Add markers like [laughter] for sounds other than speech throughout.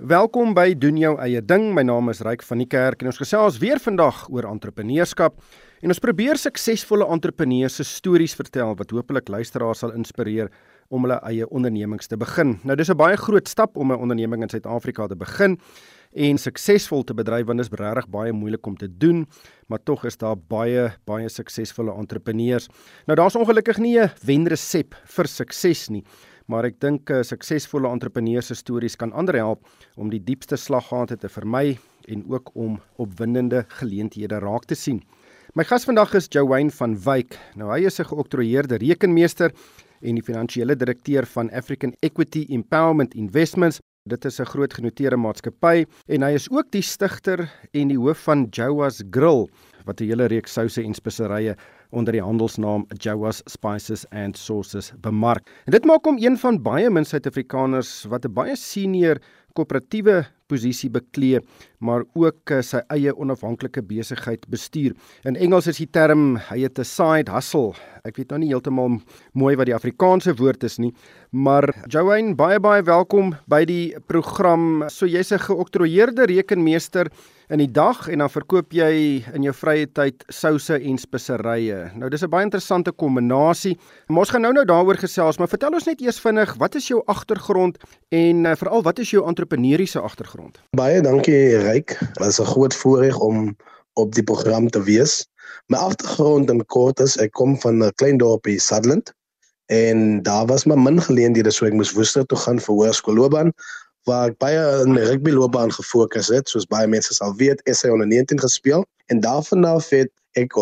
Welkom by doen jou eie ding. My naam is Ryk van die Kerk en ons gesels weer vandag oor entrepreneurskap. En ons probeer suksesvolle entrepreneurs se stories vertel wat hopelik luisteraars sal inspireer om hulle eie ondernemings te begin. Nou dis 'n baie groot stap om 'n onderneming in Suid-Afrika te begin en suksesvol te bedryf want dit is regtig baie moeilik om te doen, maar tog is daar baie baie suksesvolle entrepreneurs. Nou daar's ongelukkig nie 'n wenresep vir sukses nie maar ek dink uh, suksesvolle entrepreneurs se stories kan ander help om die diepste slaggate te vermy en ook om opwindende geleenthede raak te sien. My gas vandag is Joanne van Wyk. Nou hy is 'n geoktroeëerde rekenmeester en die finansiële direkteur van African Equity Empowerment Investments. Dit is 'n groot genoteerde maatskappy en hy is ook die stigter en die hoof van Jowas Grill wat 'n hele reeks souse en speserye onder die handelsnaam Jawas Spices and Sauces bemark. En dit maak hom een van baie min Suid-Afrikaners wat 'n baie senior koöperatiewe posisie beklee, maar ook uh, sy eie onafhanklike besigheid bestuur. In Engels is die term hy het 'n side hustle. Ek weet nou nie heeltemal mooi wat die Afrikaanse woord is nie, maar Joanne, baie baie welkom by die program. So jy's 'n geoktroeëerde rekenmeester in die dag en dan verkoop jy in jou vrye tyd souse en speserye. Nou dis 'n baie interessante kombinasie. Maar ons gaan nou nou daaroor gesels, maar vertel ons net eers vinnig, wat is jou agtergrond en uh, veral wat is jou entrepreneursiese agtergrond? Baie dankie Ryk. Dit is 'n groot voorreg om op die program te wees. My agtergrond in kort is ek kom van 'n klein dorpie Sutherland en daar was my min geleenthede so ek moes Woester toe gaan vir hoërskoolloopbaan waar ek baie in my rugbyloopbaan gefokus het, soos baie mense sal weet, SA onder 19 gespeel en daarvan af het ek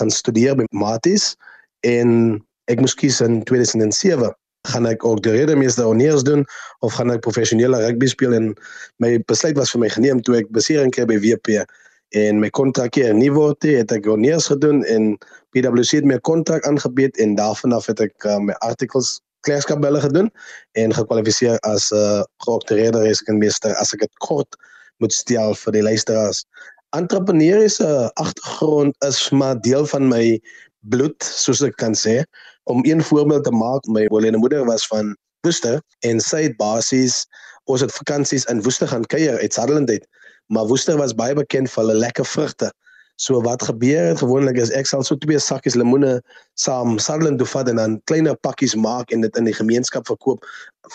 gaan studeer by Maties en ek moes kies in 2007 gaan ek ook die redemeester honeurs doen of gaan ek professionele rugby speel en my besluit was vir my geneem toe ek besering kry by WP en my kontrak hier nie word het ek honeurs gedoen en PwC het my kontrak aangebied en daarvan af het ek uh, my artikels klerskapbelle gedoen en gekwalifiseer as 'n uh, geoktroeëerde rekenmeester as ek dit kort moet stel vir die luisteraars. Entrepreneursiese agtergrond is maar deel van my bloed, soos ek kan sê. Om een voorbeeld te maak, my oulede moeder was van Woester en sy het basies ons het vakansies in Woester gaan kuier uit Sutherland uit. Maar Woester was baie bekend vir hulle lekker vrugte. So wat gebeur het gewoonlik is ek sal so twee sakkies lemoene saam Sutherland toe vat en dan kleiner pakkies maak en dit in die gemeenskap verkoop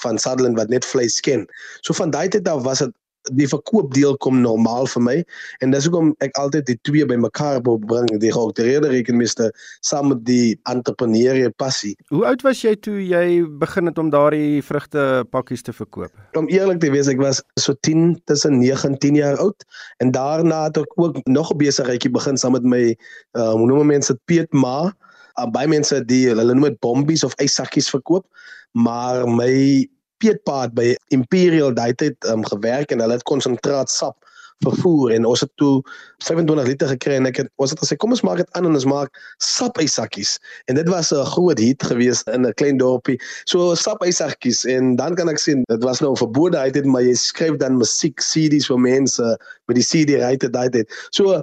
van Sutherland wat net vleis ken. So van daai tyd af was dit die verkoopdeel kom normaal vir my en dis hoekom ek altyd die twee bymekaar bring die georganiseerde rekenmeester saam met die entrepreneursie passie. Hoe oud was jy toe jy begin het om daardie vrugte pakkies te verkoop? Om eerlik te wees, ek was so 10 tussen 9 en 10 jaar oud en daarna het ek ook nog 'n besigheidjie begin saam met my uh, hoe noem mense dit Piet Ma. Uh, baie mense die hulle noem dit bombies of ysakkies verkoop, maar my peetpad by Imperial daai tyd um, gewerk en hulle het konsentraat sap vervoer en ons het toe 25 liter gekry en ek het ons het gesê kom ons maak dit aan en ons maak sapysakkies en dit was 'n groot hit geweest in 'n klein dorpie. So sapysakkies en dan kan ek sien dit was nou verbode uit dit maar jy skryf dan musiek CD's vir mense met die CD ryte daai tyd. So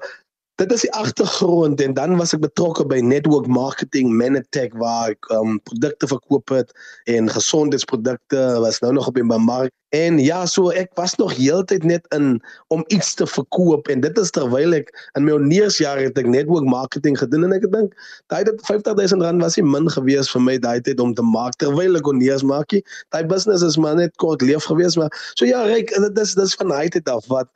dit is die agtergrond en dan was ek betrokke by network marketing Manatech waar ek um, produkte verkoop het en gesondheidsprodukte was nou nog op die mark. En ja so ek was nog heeltyd net in om iets te verkoop en dit is terwyl ek in my oneersjare het ek network marketing gedoen en ek dink daai dit 50000 rand was nie min gewees vir my daai tyd om te maak terwyl ek oneers maakie daai business is maar net kort leef gewees maar so ja ryk dit is dis van daai tyd af wat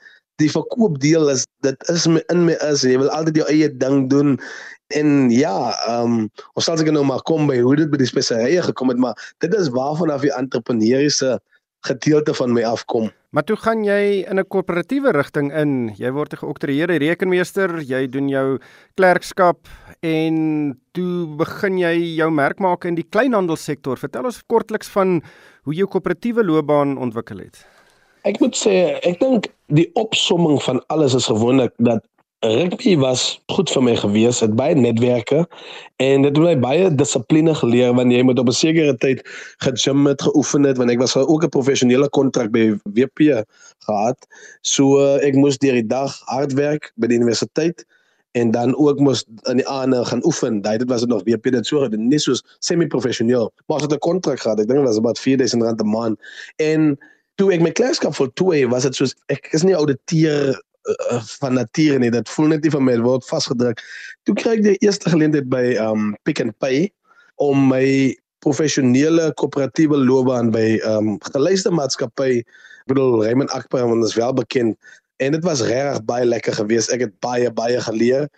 die verkoopdeel is dit is my, in my is jy wil altyd jou eie ding doen en ja ehm um, ons sal seker nou maar kom by hoe dit by die speserye gekom het maar dit is waarvan af die entrepreneursiese gedeelte van my afkom. Maar toe gaan jy in 'n korporatiewe rigting in. Jy word 'n geoktroeëerde rekenmeester, jy doen jou klerkskap en toe begin jy jou merk maak in die kleinhandelsektor. Vertel ons kortliks van hoe jou koöperatiewe loopbaan ontwikkel het. Ek moet sê, ek dink die opsomming van alles is gewoonlik dat rugby was goed vir my gewees, het baie netwerke en dit het my baie dissipline geleer wanneer jy moet op 'n sekere tyd gegym het, geoefen het, want ek was ook 'n professionele kontrak by WP gehad. So ek moes deur die dag hard werk by die universiteit en dan ook moes in die aande gaan oefen. Daai dit was dit nog WP dit so gedoen, nie soos semi-professioneel, maar as 'n kontrak gehad. Ek dink dit was about 4000 rand 'n maand en toe ek my klerskap voltooi, was dit soos ek is nie ouditeur uh, van nature nie. Dit voel net nie vir my word vasgedruk. Toe kry ek die eerste geleentheid by um Pick n Pay om my professionele koöperatiewe loopbaan by um geluiste maatskappy, ek bedoel Raymond Akbar, want dit is wel bekend en dit was regtig baie lekker geweest. Ek het baie baie geleer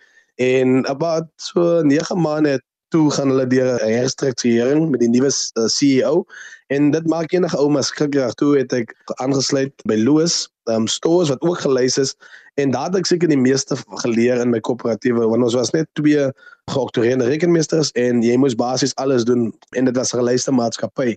en about so 9 maande toe gaan hulle deur 'n herstrukturering met die nuwe uh, eh, CEO en dit maak enige ou mas skrikkerig toe het ek aangesluit by Louis um stores wat ook gelys is en daar het ek seker die meeste geleer in my koöperatiewe want ons was net twee geoktroeëerde rekenmeesters en jy moes basies alles doen en dit was 'n gelyste maatskappy.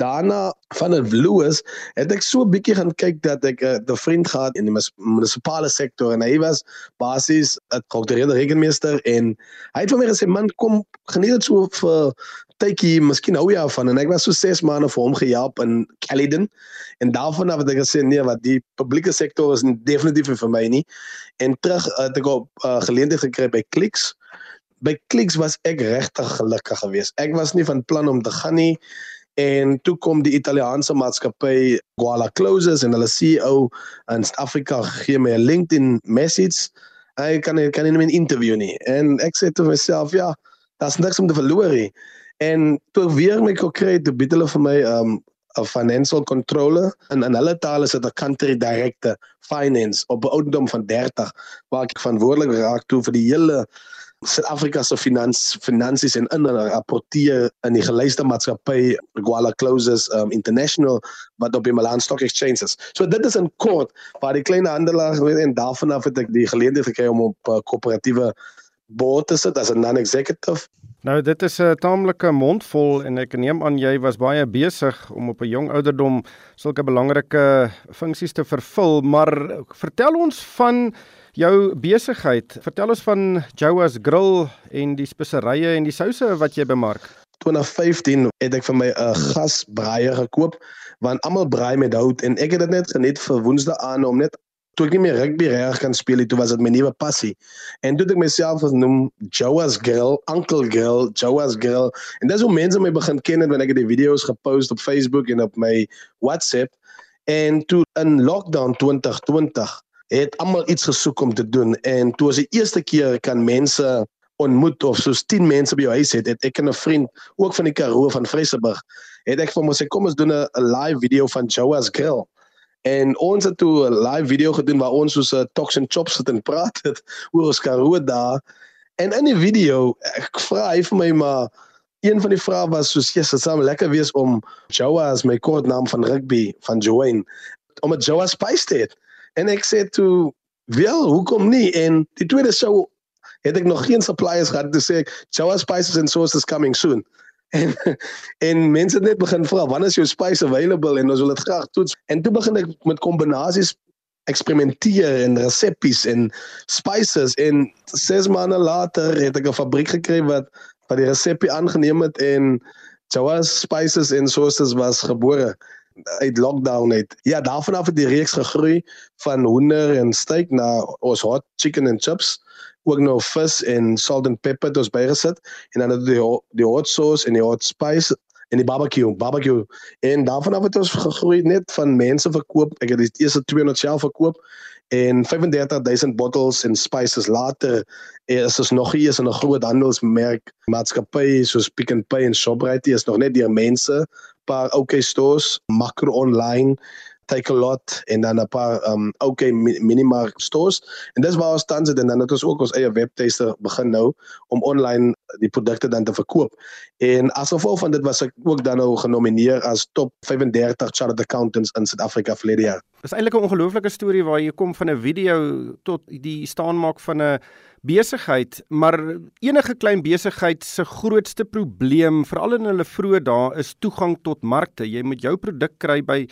Daarna van die Louis het ek so 'n bietjie gaan kyk dat ek 'n uh, eh, vriend gehad in die munisipale sektor en hy was basies 'n geoktroeëerde rekenmeester en hy het vir my gesê man kom geniet dit so vir tydjie, miskien hou jy af van en ek was so 6 maande vir hom gehelp in Caledon. En daarvan af het ek gesê nee wat die publieke sektor is definitief vir my nie. En terug het ek op uh, geleentheid gekry by Clicks. By Clicks was ek regtig gelukkig geweest. Ek was nie van plan om te gaan nie. En toe kom die Italiaanse maatskappy Guala Closes en hulle CEO in Suid-Afrika gee my 'n LinkedIn message. Ek kan kan nie 'n interview nie. En ek sê vir myself ja daar's niks om te verloor nie En toe weer my konkreet te bied hulle vir my um 'n financial controller en in hulle taal is dit 'n country director finance op 'n ouderdom van 30 waar ek verantwoordelik raak toe vir die hele Suid-Afrika se finans finansies en in rapporteer in die gelyste maatskappy Guala Closes um, International wat op die Milan Stock Exchange is. So dit is 'n kort waar die klein handelaar en daarvan af het ek die geleentheid gekry om op 'n uh, koöperatiewe board te sit as 'n non-executive Nou dit is 'n taamlike mondvol en ek neem aan jy was baie besig om op 'n jong ouderdom sulke belangrike funksies te vervul, maar vertel ons van jou besigheid. Vertel ons van Joas Grill en die speserye en die souse wat jy bemark. 2015 het ek vir my 'n gasbraaier gekoop want almal braai met hout en ek het dit net geniet vir Woensdae aan om net toe ek nie meer rugby reg kan speel het, toe was dit my nuwe passie. En toe het ek myself genoem Joas Grill, Uncle Grill, Joas Grill. En dis hoe mense my begin ken het wanneer ek die video's gepost op Facebook en op my WhatsApp. En toe in lockdown 2020 het almal iets gesoek om te doen en toe was die eerste keer kan mense ontmoet of soos 10 mense by jou huis het, het ek en 'n vriend ook van die Karoo van Vreesburg het ek vir hom gesê kom ons doen 'n live video van Joas Grill. En ons het toe 'n live video gedoen waar ons soos 'n Tox and Chops sit en praat het [laughs] oor ons Karoo daar. En in die video, ek vra hy vir my maar een van die vrae was soos Jesus, dit sou lekker wees om Joa as my kodnaam van rugby van Joanne om 'n Joa Spice te hê. En ek sê toe, "Wel, hoekom nie?" En die tweede sou het ek nog geen suppliers gehad te sê Joa Spices and Sauces coming soon en en mense het net begin vra wanneer is jou spice available? En ons wil dit graag toets. En toe begin ek met kombinasies eksperimenteer en reseppies en spices. En 6 maande later het ek 'n fabriek gekry wat wat die resepie aangeneem het en Jawas spices en sauces was gebore uit lockdown uit. Ja, daarvan af het die reeks gegroei van hoender en steak na ons hot chicken and chips ook nou vis en salt and pepper het ons bygesit en dan het die die hot sauce en die hot spice en die barbecue barbecue. En daarvan af het ons gegroei net van mense verkoop ek het die eerste 200 self verkoop en 35000 bottles en spices. Later is ons nog hier is 'n groot handelsmerk maatskappy soos Pick n Pay en Shoprite. Is nog net die mense paar OK stores makro online take a lot en dan 'n paar um okay minimark stores en dis waar ons tans het en dan het ons ook ons eie webtuiste begin nou om online die produkte dan te verkoop. En as gevolg van dit was ek ook dan nou genomineer as top 35 chartered accountants in Suid-Afrika verlede jaar. Dis eintlik 'n ongelooflike storie waar jy kom van 'n video tot die staanmaak van 'n besigheid, maar enige klein besigheid se grootste probleem, veral in hulle vroeë dae, is toegang tot markte. Jy moet jou produk kry by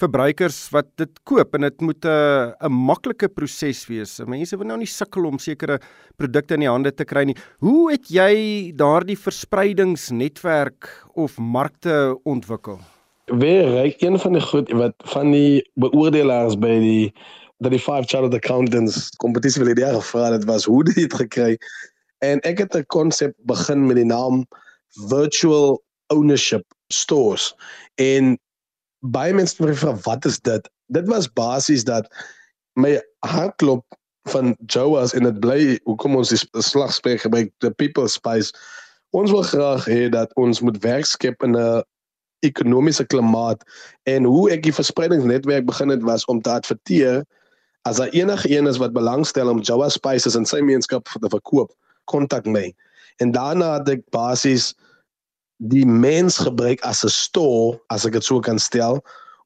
verbruikers wat dit koop en dit moet 'n uh, 'n maklike proses wees. Mense wil nou nie sukkel om sekere produkte in die hande te kry nie. Hoe het jy daardie verspreidingsnetwerk of markte ontwikkel? Weer ryk een van die goed wat van die beoordelaars by die dat die five chartered accountants kompetisie wil hê gevra het was hoe dit het gekry en ek het 'n konsep begin met die naam virtual ownership stores en baie mense het my gevra wat is dit? Dit was basies dat my hartklop van Joas en dit bly hoekom ons die slagspreek gebruik the people spice ons wil graag hê dat ons moet werk skep in 'n ekonomiese klimaat en hoe ek die verspreidingsnetwerk begin het was om te adverteer as daar enige een is wat belangstel om Joa spices in sy gemeenskap te verkoop kontak my en daarna het ek basies die mens gebruik as 'n store as ek dit so kan stel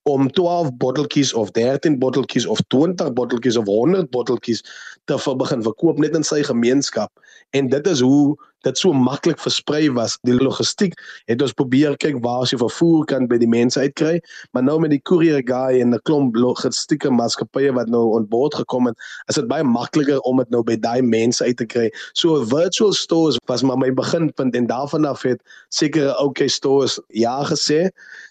om 12 botteltjies of 13 botteltjies of 20 botteltjies of 100 botteltjies te begin verkoop net in sy gemeenskap. En dit is hoe dit so maklik versprei was die logistiek het ons probeer kyk waar as jy vervoer kan by die mense uitkry maar nou met die courier guy en 'n klomp logistieke maatskappye wat nou aan boord gekom het is dit baie makliker om dit nou by daai mense uit te kry. So virtual stores was maar my beginpunt en daarvan af het sekere okay stores ja gesê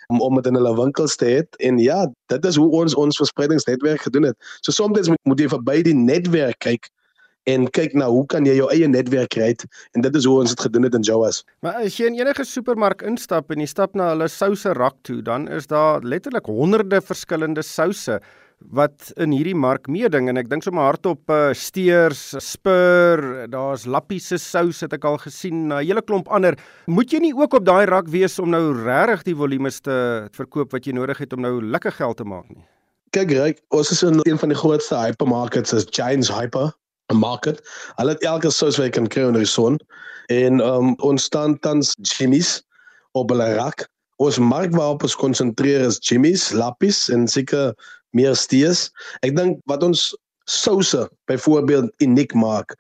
om om dit in hulle winkels te hê en ja dit is hoe ons ons verspreidingsnetwerk gedoen het. So soms moet, moet jy verby die netwerk kyk en kyk na hoe kan jy jou eie netwerk kry en dit is hoe ons dit gedoen het in Joas. Maar as jy in enige supermark instap en jy stap na hulle souse rak toe, dan is daar letterlik honderde verskillende souse wat in hierdie mark meeding en ek dink sommer hardop uh, steers, spur, daar's lappies se sous het ek al gesien, 'n uh, hele klomp ander. Moet jy nie ook op daai rak wees om nou regtig die volumes te verkoop wat jy nodig het om nou lekker geld te maak nie? Kyk, Ryk, ons is in een van die grootste hypermarkets is Giants Hyper market. Hulle het elke sous wat jy kan kry onder die son en um, ons staan tans Jimmy's op hulle rak. Ons mark waarop ons konsentreer is Jimmy's, Lappies en seker meer stees. Ek dink wat ons souse byvoorbeeld uniek maak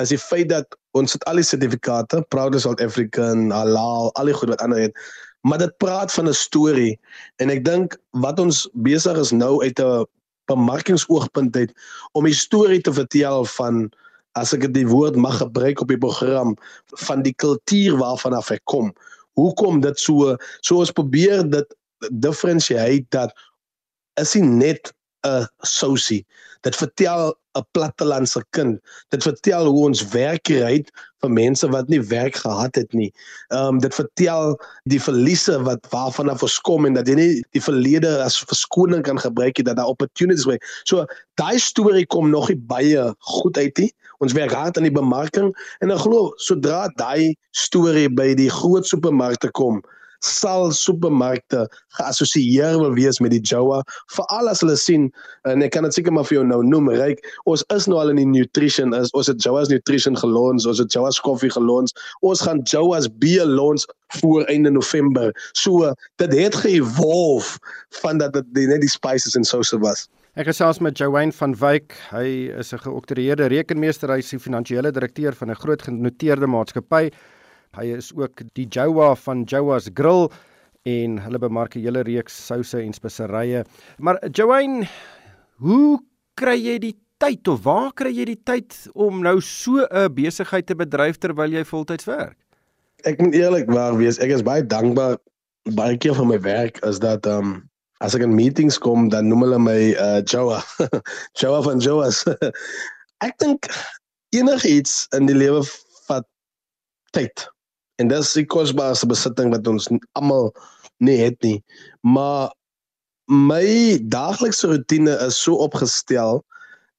is die feit dat ons het al die sertifikate, Proud South African, Halal, al die goed wat ander het. Maar dit praat van 'n storie en ek dink wat ons besig is nou uit 'n bemarkingsoogpunt het om 'n storie te vertel van as ek die woord mag gebruik op die program van die kultuur waarvan af ek kom. Hoekom dit so so ons probeer dit differentiate dat is nie net 'n sousie. Dit vertel 'n plattelandse kind. Dit vertel hoe ons werk kry vir mense wat nie werk gehad het nie. Ehm um, dit vertel die verliese wat waarvan af ons kom en dat jy nie die verlede as verskoning kan gebruik nie dat daar opportunities is. So daai storie kom nog nie baie goed uit nie. Ons werk hard aan die bemarking en ek glo sodra daai storie by die groot supermarkte kom, sal supermarkte geassosieer wil wees met die Joa veral as hulle sien en ek kan dit seker maar vir jou nou noem ryk ons is nou al in die nutrition is ons het Joa's nutrition gelons ons het Joa's koffie gelons ons gaan Joa's beer lons voor einde November so dit het geëvolve van dat dit net die spices en souse was Ek gesels met Joanne van Wyk. Hy is 'n geoktroeëerde rekenmeester, hy is die finansiële direkteur van 'n groot genoteerde maatskappy. Hy is ook die Jowa van Jowa's Grill en hulle bemark 'n hele reeks souse en speserye. Maar Joanne, hoe kry jy die tyd of waar kry jy die tyd om nou so 'n besigheid te bedryf terwyl jy voltyds werk? Ek moet eerlikwaar wees, ek is baie dankbaar baie keer vir my werk is dat ehm um, as ek in meetings kom dan noem hulle my uh Jowa. [laughs] Jowa van Jowa's. [laughs] ek dink enigiets in die lewe vat tyd. En dis die kosbaarste besitting wat ons almal nie het nie. Maar my daaglikse rotine is so opgestel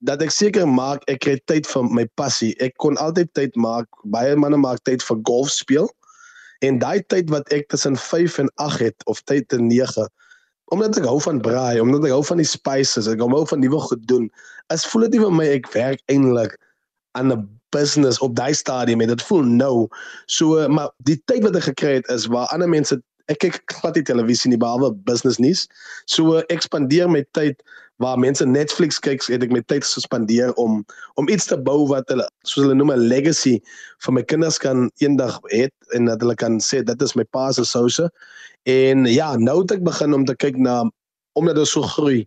dat ek seker maak ek kry tyd vir my passie. Ek kon altyd tyd maak. Baie manne maak tyd vir golf speel. En daai tyd wat ek tussen 5 en 8 het of tyd te 9 omdat ek hou van braai, omdat ek hou van die spices, ek hou van nuwe goed doen. As voel dit nie vir my ek werk eintlik aan 'n business op daai stadium en dit voel nou. So maar die tyd wat ek gekry het is waar ander mense ek kyk glad die televisie nie behalwe business nuus. So ek spandeer my tyd waar mense Netflix kyk het ek my tyd gespandeer om om iets te bou wat hulle soos hulle noem 'n legacy vir my kinders kan eendag het en dat hulle kan sê dit is my pa se souse. En ja nou het ek begin om te kyk na omdat dit so groei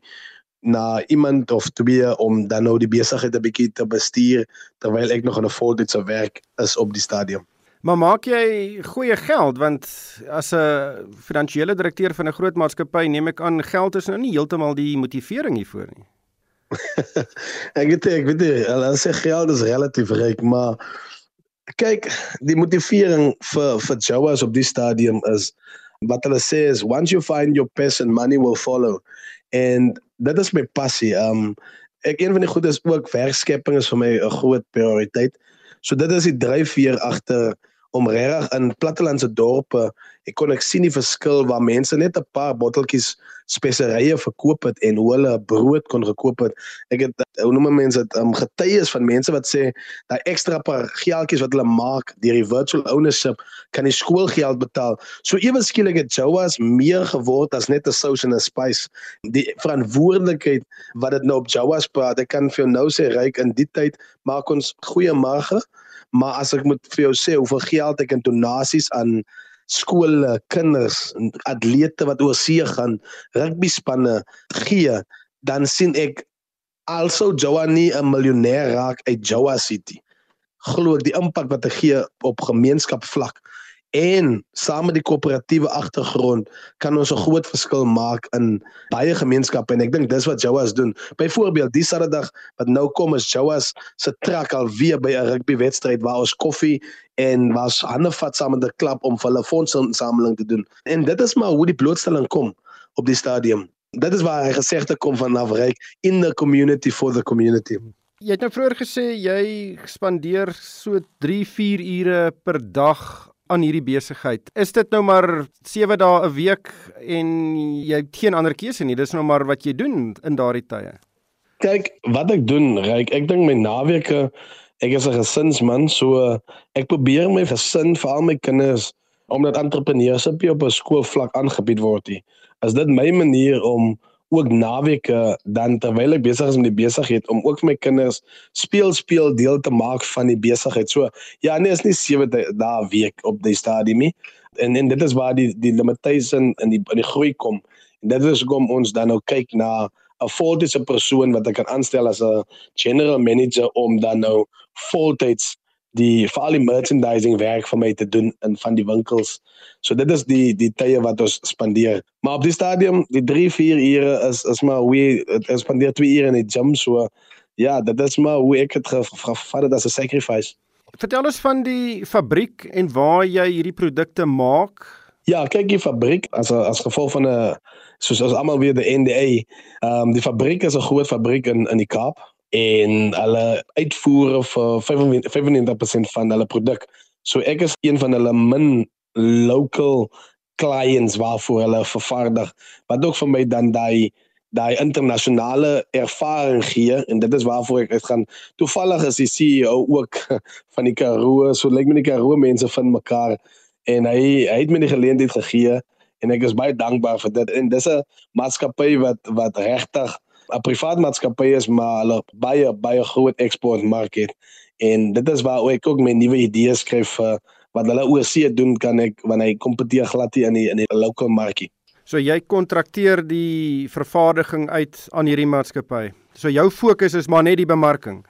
na iemand of twee om dan nou die besigheid 'n bietjie te bestuur terwyl ek nog in 'n voltydse werk is op die stadium. Maar maak jy goeie geld want as 'n finansiële direkteur van 'n groot maatskappy neem ek aan geld is nou nie heeltemal die motivering hiervoor nie. [laughs] ek weet ek weet hulle sê geld is relatief ryk maar kyk die motivering vir vir Joas op die stadium is wat hulle sê is once you find your passion money will follow en dit is my passie um ek een van die goedes ook werkskepping is vir my 'n groot prioriteit. So dit is die dryfveer agter om regtig in plattelandse dorpe ek kon ek sien die verskil waar mense net 'n paar botteltjies speserye verkoop het en hoe hulle brood kon gekoop het. Ek het hoe noem mense dit um, getuies van mense wat sê daai ekstra paar geldjies wat hulle maak deur die virtual ownership kan die skoolgeld betaal. So ewe skielik het Joas meer geword as net 'n sous en 'n spice. Die verantwoordelikheid wat dit nou op Joas praat, ek kan vir jou nou sê ryk in die tyd maak ons goeie marge maar as ek moet vir jou sê hoeveel geld ek in donasies aan skole, kinders, atlete wat oor see gaan, rugby spanne gee, dan sien ek also Joani 'n miljonair raak uit Joa City. Glo ek die impak wat hy gee op gemeenskapsvlak en saam met die koöperatiewe agtergrond kan ons 'n groot verskil maak in baie gemeenskappe en ek dink dis wat Joas doen. Byvoorbeeld, die Saterdag wat nou kom is Joas se trek al weer by 'n rugbywedstryd waar ons koffie en was hande vat saam met 'n klub om vir hulle fondsinsameling te doen. En dit is maar hoe die blootstelling kom op die stadium. Dit is waar hy gesegde kom van Navryk in the community for the community. Jy het nou vroeër gesê jy spandeer so 3-4 ure per dag aan hierdie besigheid. Is dit nou maar 7 dae 'n week en jy het geen ander keuse nie. Dis nou maar wat jy doen in daardie tye. Kyk, wat ek doen, Ryk, ek dink my naweke ek is 'n gesinsman, so ek probeer my gesin, veral my kinders, omdat entrepreneurskap op 'n skoolvlak aangebied word. Is dit my manier om ook naweke dan terwyl ek besig is met die besigheid om ook vir my kinders speel speel deel te maak van die besigheid. So ja, nee, is nie 7 dae week op die stadium nie. En en dit is waar die die limitation in die in die groei kom. En dit is hoekom ons dan nou kyk na 'n voltydse persoon wat ek kan aanstel as 'n general manager om dan nou voltyds die vir al die merchandising werk vir my te doen in van die winkels. So dit is die die tye wat ons spandeer. Maar op die stadium, die 3, 4 ure is is maar hoe ons spandeer 2 ure in die gym so ja, dit is maar hoe ek het gevat dit as 'n sacrifice. Vertel ons van die fabriek en waar jy hierdie produkte maak. Ja, kyk die fabriek as as gevolg van 'n soos ons almal weet die NDA. Ehm um, die fabriek is 'n groot fabriek in in die Kaap en hulle uitvoere vir 95% van hulle produk. So ek is een van hulle min local clients waarvoor hulle vervaardig wat ook vir my dan daai daai internasionale ervaring gee en dit is waarvoor ek gaan toevallig is die CEO ook [laughs] van die Karoo so lyk my die Karoo mense vind mekaar en hy hy het my die geleentheid gegee en ek is baie dankbaar vir dit en dis 'n maatskappy wat wat regtig 'n privaat maatskappy is maar hulle baie baie groot eksportmark het en dit is waar ek ook my nuwe idees skryf vir wat hulle oorsee doen kan ek wanneer hy kompeteer glad hier in die in die lokale markie. So jy kontrakteer die vervaardiging uit aan hierdie maatskappy. So jou fokus is maar net die bemarking.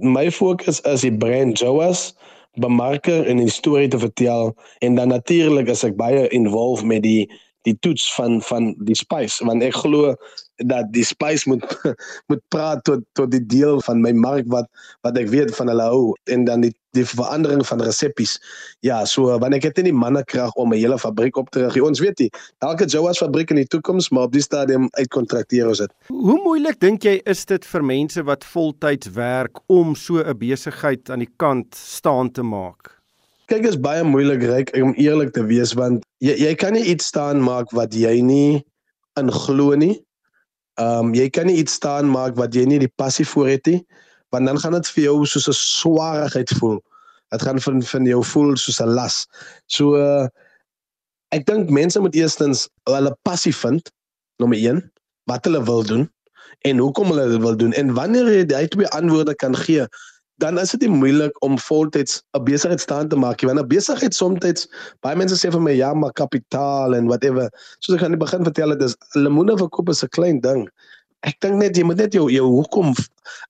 My fokus is die brand Joas bemarker en 'n storie te vertel en dan natuurlik as ek baie involved met die die toets van van die spice want ek glo dat die spice moet [laughs] moet praat tot tot die deel van my mark wat wat ek weet van hulle hou en dan die die verandering van reseppies. Ja, so wanneer ek het nie mannekrag om 'n hele fabriek op te rig. Ons weet jy, elke Joas fabriek in die toekoms, maar op die stadium uitkontrakteer ons dit. Hoe moeilik dink jy is dit vir mense wat voltyds werk om so 'n besigheid aan die kant staan te maak? Kyk, is baie moeilik ryk om eerlik te wees want jy jy kan nie iets staan maak wat jy nie in glo nie. Ehm um, jy kan nie iets staan maak wat jy nie die passie vir het nie, want dan gaan dit vir jou soos 'n swaarheid voel. Dit gaan van van jou voel soos 'n las. So uh, ek dink mense moet eerstens hulle passie vind, nommer 1, wat hulle wil doen en hoekom hulle dit wil doen en wanneer jy daai twee antwoorde kan gee, dan is dit nie moeilik om voltyds 'n besigheid staan te maak nie. Want 'n besigheid soms baie mense sê vir my ja, maar kapitaal en whatever. Soos ek aan die begin vertel het, is lemoene verkoop is 'n klein ding. Ek dink net jy moet net jou jou hoekom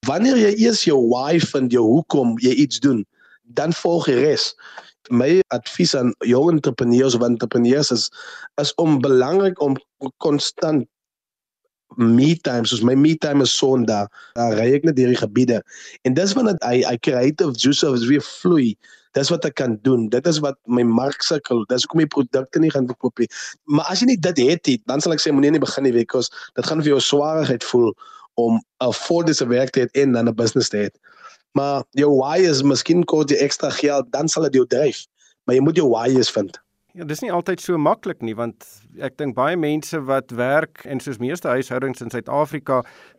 wanneer jy eers jou why vind, jou hoekom jy iets doen, dan volg die res. My advies aan jong entrepreneurs of entrepreneurs is is om belangrik om konstant me time soos my me time is Sondag, dan ry ek net deur die gebiede. En dis wanneer hy hy creative juice is weer vloei. Dis wat ek kan doen. Dit is wat my mark sukkel. Dis hoekom die produkte nie gaan verkoop nie. Maar as jy nie dit het nie, dan sal ek sê moenie nie begin nie because dit gaan vir jou swaarheid voel om 'n voltydse werk te hê en dan 'n business te hê. Maar jou why is miskien kos jy ekstra geld, dan sal dit jou dryf. Maar jy moet jou why is vind. Ja, dis nie altyd so maklik nie want ek dink baie mense wat werk en soos meeste huishoudings in Suid-Afrika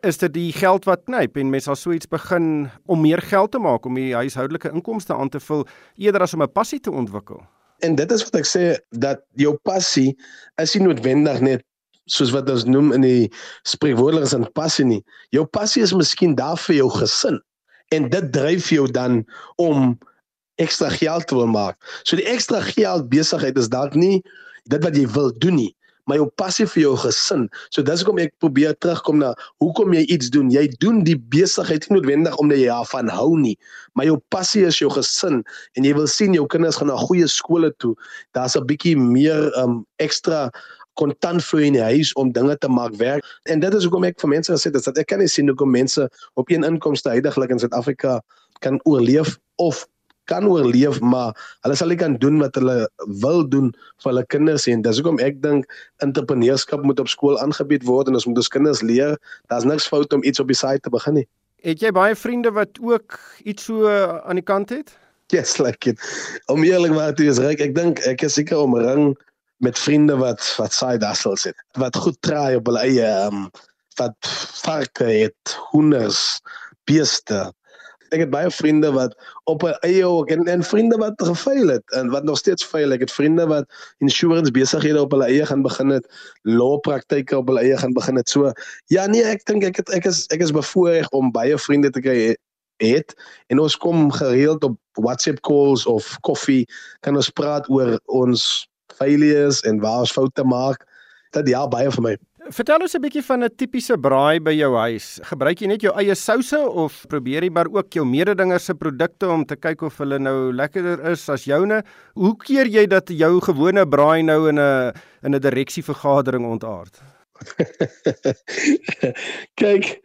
is dit die geld wat knyp en mense sal so iets begin om meer geld te maak om die huishoudelike inkomste aan te vul eerder as om 'n passie te ontwikkel. En dit is wat ek sê dat jou passie is nie noodwendig net soos wat ons noem in die spreekwoordelikes en passie nie. Jou passie is miskien daar vir jou gesin en dit dryf jou dan om ekstra geld te wil maak. So die ekstra geld besigheid is dalk nie dit wat jy wil doen nie, maar jou passie vir jou gesin. So dis hoekom ek probeer terugkom na hoekom jy iets doen. Jy doen die besigheid nie noodwendig omdat jy daarvan hou nie, maar jou passie is jou gesin en jy wil sien jou kinders gaan na goeie skole toe. Daar's 'n bietjie meer um ekstra kontant vloei in die huis om dinge te maak werk. En dit is hoekom ek vir mense gesê het dat ek kan nie sien hoekom mense op een inkomste heidaglik in Suid-Afrika kan oorleef of kan oorleef, maar hulle sal nie kan doen wat hulle wil doen vir hulle kinders en dis hoekom ek dink entrepreneurskap moet op skool aangebied word en ons moet ons kinders leer, daar's niks fout om iets op die site te begin nie. Het jy baie vriende wat ook iets so aan die kant het? Yes, like it. Om eerlik maar te wees, ek dink ek is seker omring met vriende wat wat side hustles het. Wat goed draai op hulle eie um, wat varke het, hoenders, beeste, ek het baie vriende wat op 'n eie ook en en vriende wat gefaal het en wat nog steeds faal. Ek het vriende wat insurance besighede op hulle eie gaan begin het, law praktyke op hulle eie gaan begin het. So ja, nee, ek dink ek het ek is ek is bevoorreg om baie vriende te kry het en ons kom gereeld op WhatsApp calls of koffie kan ons praat oor ons failures en waar ons foute maak. Dit ja baie vir my. Vertel ons 'n bietjie van 'n tipiese braai by jou huis. Gebruik jy net jou eie souse of probeer jy maar ook jou mededingers se produkte om te kyk of hulle nou lekkerder is as joune? Hoe keer jy dat jou gewone braai nou in 'n in 'n direksievergadering ontaard? [laughs] kyk,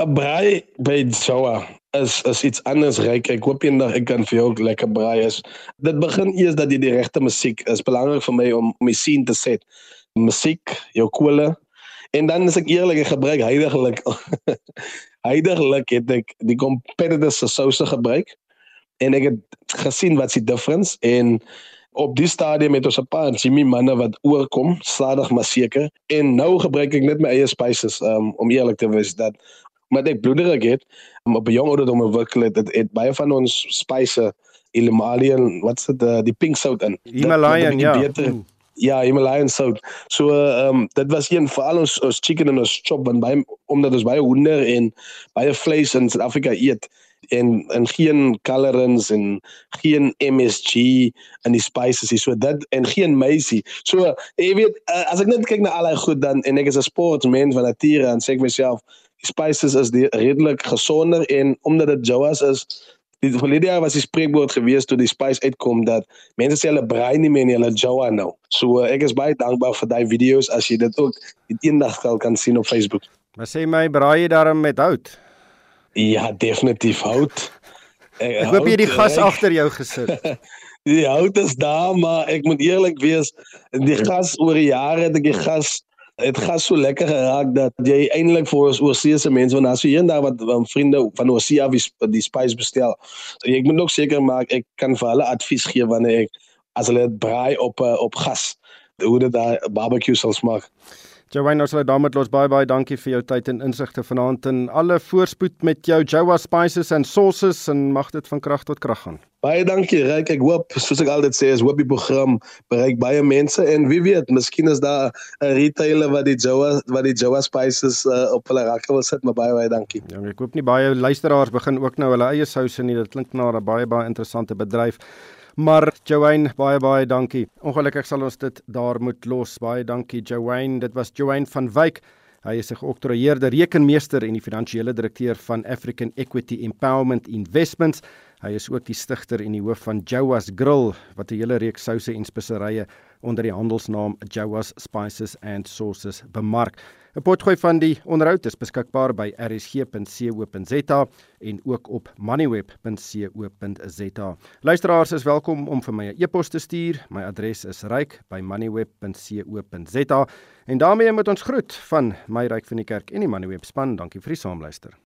'n braai by Joa is is iets anders ryk. Ek hoop eendag ek kan vir jou lekker braai is. Dit begin eers dat jy die regte musiek is belangrik vir my om om die scene te set musiek, jou kole. En dan as ek eerlik gebruik heidaglik heidaglik [laughs] het ek die competitive souse gebruik en ek het gesien wat se difference en op die stadium het ons 'n paar Jimmy manne wat oorkom, stadig maar seker. En nou gebruik ek net my eie spices um, om eerlik te wees dat maar ek bloederig het om op 'n jong ouderdom ontwikkel het, het, het baie van ons spices Himalayan, wat's dit uh, die pink sout in. Himalayan ja. Beter, mm Ja, Himalayan sout. So ehm um, dit was een vir al ons ons chicken en ons chop want baie omdat ons baie hoender en baie vleis in Suid-Afrika eet en en geen colorants en geen MSG in die spices hier so dit en geen meisie. So jy weet uh, as ek net kyk na al die goed dan en ek is 'n sportmens van nature en sê ek myself die spices is redelik gesonder en omdat dit Jawas is die verlede jaar was die spreekwoord gewees toe die spice uitkom dat mense sê hulle brei nie meer nie hulle jowa nou. So ek is baie dankbaar vir daai video's as jy dit ook eendag sal kan sien op Facebook. Maar sê my braai jy daarom met hout? Ja, definitief hout. [laughs] Ek, ek hoop jy die gas agter jou gesit. [laughs] die hout is daar, maar ek moet eerlik wees, die gas oor die jare het ek die gas het gas so lekker geraak dat jy eintlik vir ons oorseese mense want daar's so eendag wat um, vriende van Oosie af die spice bestel. So, ek moet nog seker maak ek kan vir hulle advies gee wanneer ek as hulle dit braai op uh, op gas hoe dit daar barbecue sal smaak. Joanne ons sal daarmee los baie baie dankie vir jou tyd en insigte vanaand en alle voorspoed met jou Jowa spices and sauces en mag dit van krag tot krag gaan. Baie dankie Ryk. Ek hoop soos ek altyd sê, is hoop die program bereik baie mense en wie weet, miskien is daar 'n retailer wat die Jowa wat die Jowa spices uh, op hulle rakke wil sit, maar baie baie dankie. Ja, ek hoop nie baie luisteraars begin ook nou hulle eie souse nie. Dit klink na 'n baie baie interessante bedryf. Maar Joanne, baie baie dankie. Ongelukkig sal ons dit daar moet los. Baie dankie Joanne. Dit was Joanne van Wyk. Hy is 'n geoktroeëerde rekenmeester en die finansiële direkteur van African Equity Empowerment Investments. Hy is ook die stigter en die hoof van Jowas Grill wat 'n hele reeks souse en speserye onder die handelsnaam Jowas Spices and Sauces bemark. 'n Potgooi van die onderhoud is beskikbaar by rsg.co.za en ook op moneyweb.co.za. Luisteraars is welkom om vir my 'n e-pos te stuur. My adres is ryk@moneyweb.co.za. En daarmee moet ons groet van my ryk van die kerk en die Moneyweb span. Dankie vir die saamluister.